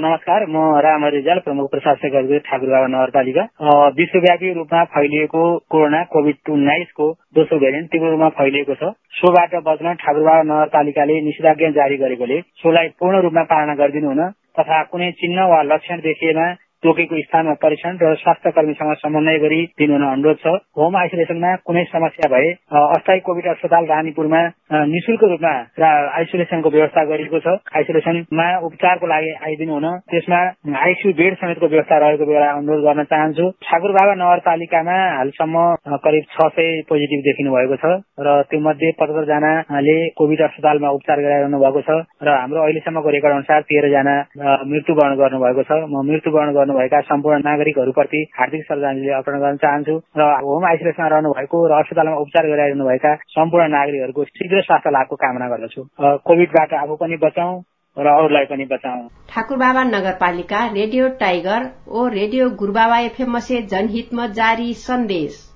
नमस्कार म राम रिजाल प्रमुख प्रशासक अधिकृत ठाकुरबाबा नगरपालिका। विश्वव्यापी रूपमा फैलिएको कोरोना कोभिड उन्नाइसको दोस्रो भेरिएन्ट तीव्र रूपमा फैलिएको छ। सोबाट बच्न ठाकुरबाबा नगरपालिकाले निषेधाज्ञा जारी गरेकोले सोलाई पूर्ण रूपमा पालना गरिदिनु हुन तथा कुनै चिन्ह वा लक्षण देखिएमा तोकेको स्थानमा परीक्षण र स्वास्थ्य कर्मीसँग समन्वय गरी दिनुहुन अनुरोध छ। होम आइसोलेसनमा कुनै समस्या भए अस्थायी कोभिड अस्पताल रानीपुरमा निशुल्क रूपमा आइसोलेसनको व्यवस्था गरिएको छ। आइसोलेसनमा उपचारको लागि आइदिनु हुन त्यसमा आइसियु बेड समेतको व्यवस्था रहेको बेला अनुरोध गर्न चाहन्छु। ठाकुर बाबा नगरपालिकामा हालसम्म करिब छ सय पोजिटिभ देखिनु भएको छ र त्यो मध्ये पचहत्तर जनाले कोभिड अस्पतालमा उपचार गराइरहनु भएको छ र हाम्रो अहिलेसम्मको रेकर्ड अनुसार तेह्रजना मृत्युवरण गर्नुभएको छ। म मृत्युवरण गर्नुभएका सम्पूर्ण नागरिकहरूप्रति हार्दिक श्रद्धाञ्जली अर्पण गर्न चाहन्छु र होम आइसोलेसनमा रहनु भएको र अस्पतालमा उपचार गराइरहनु भएका सम्पूर्ण नागरिकहरूको शीघ्र स्वास्थ्य लाभको कामना गर्दछु। कोभिडबाट आफू पनि बचाउ र अरूलाई पनि बचाउ। ठाकुरबाबा नगरपालिका रेडियो टाइगर ओ रेडियो गुरुबाबा एफएम से जनहित में जारी संदेश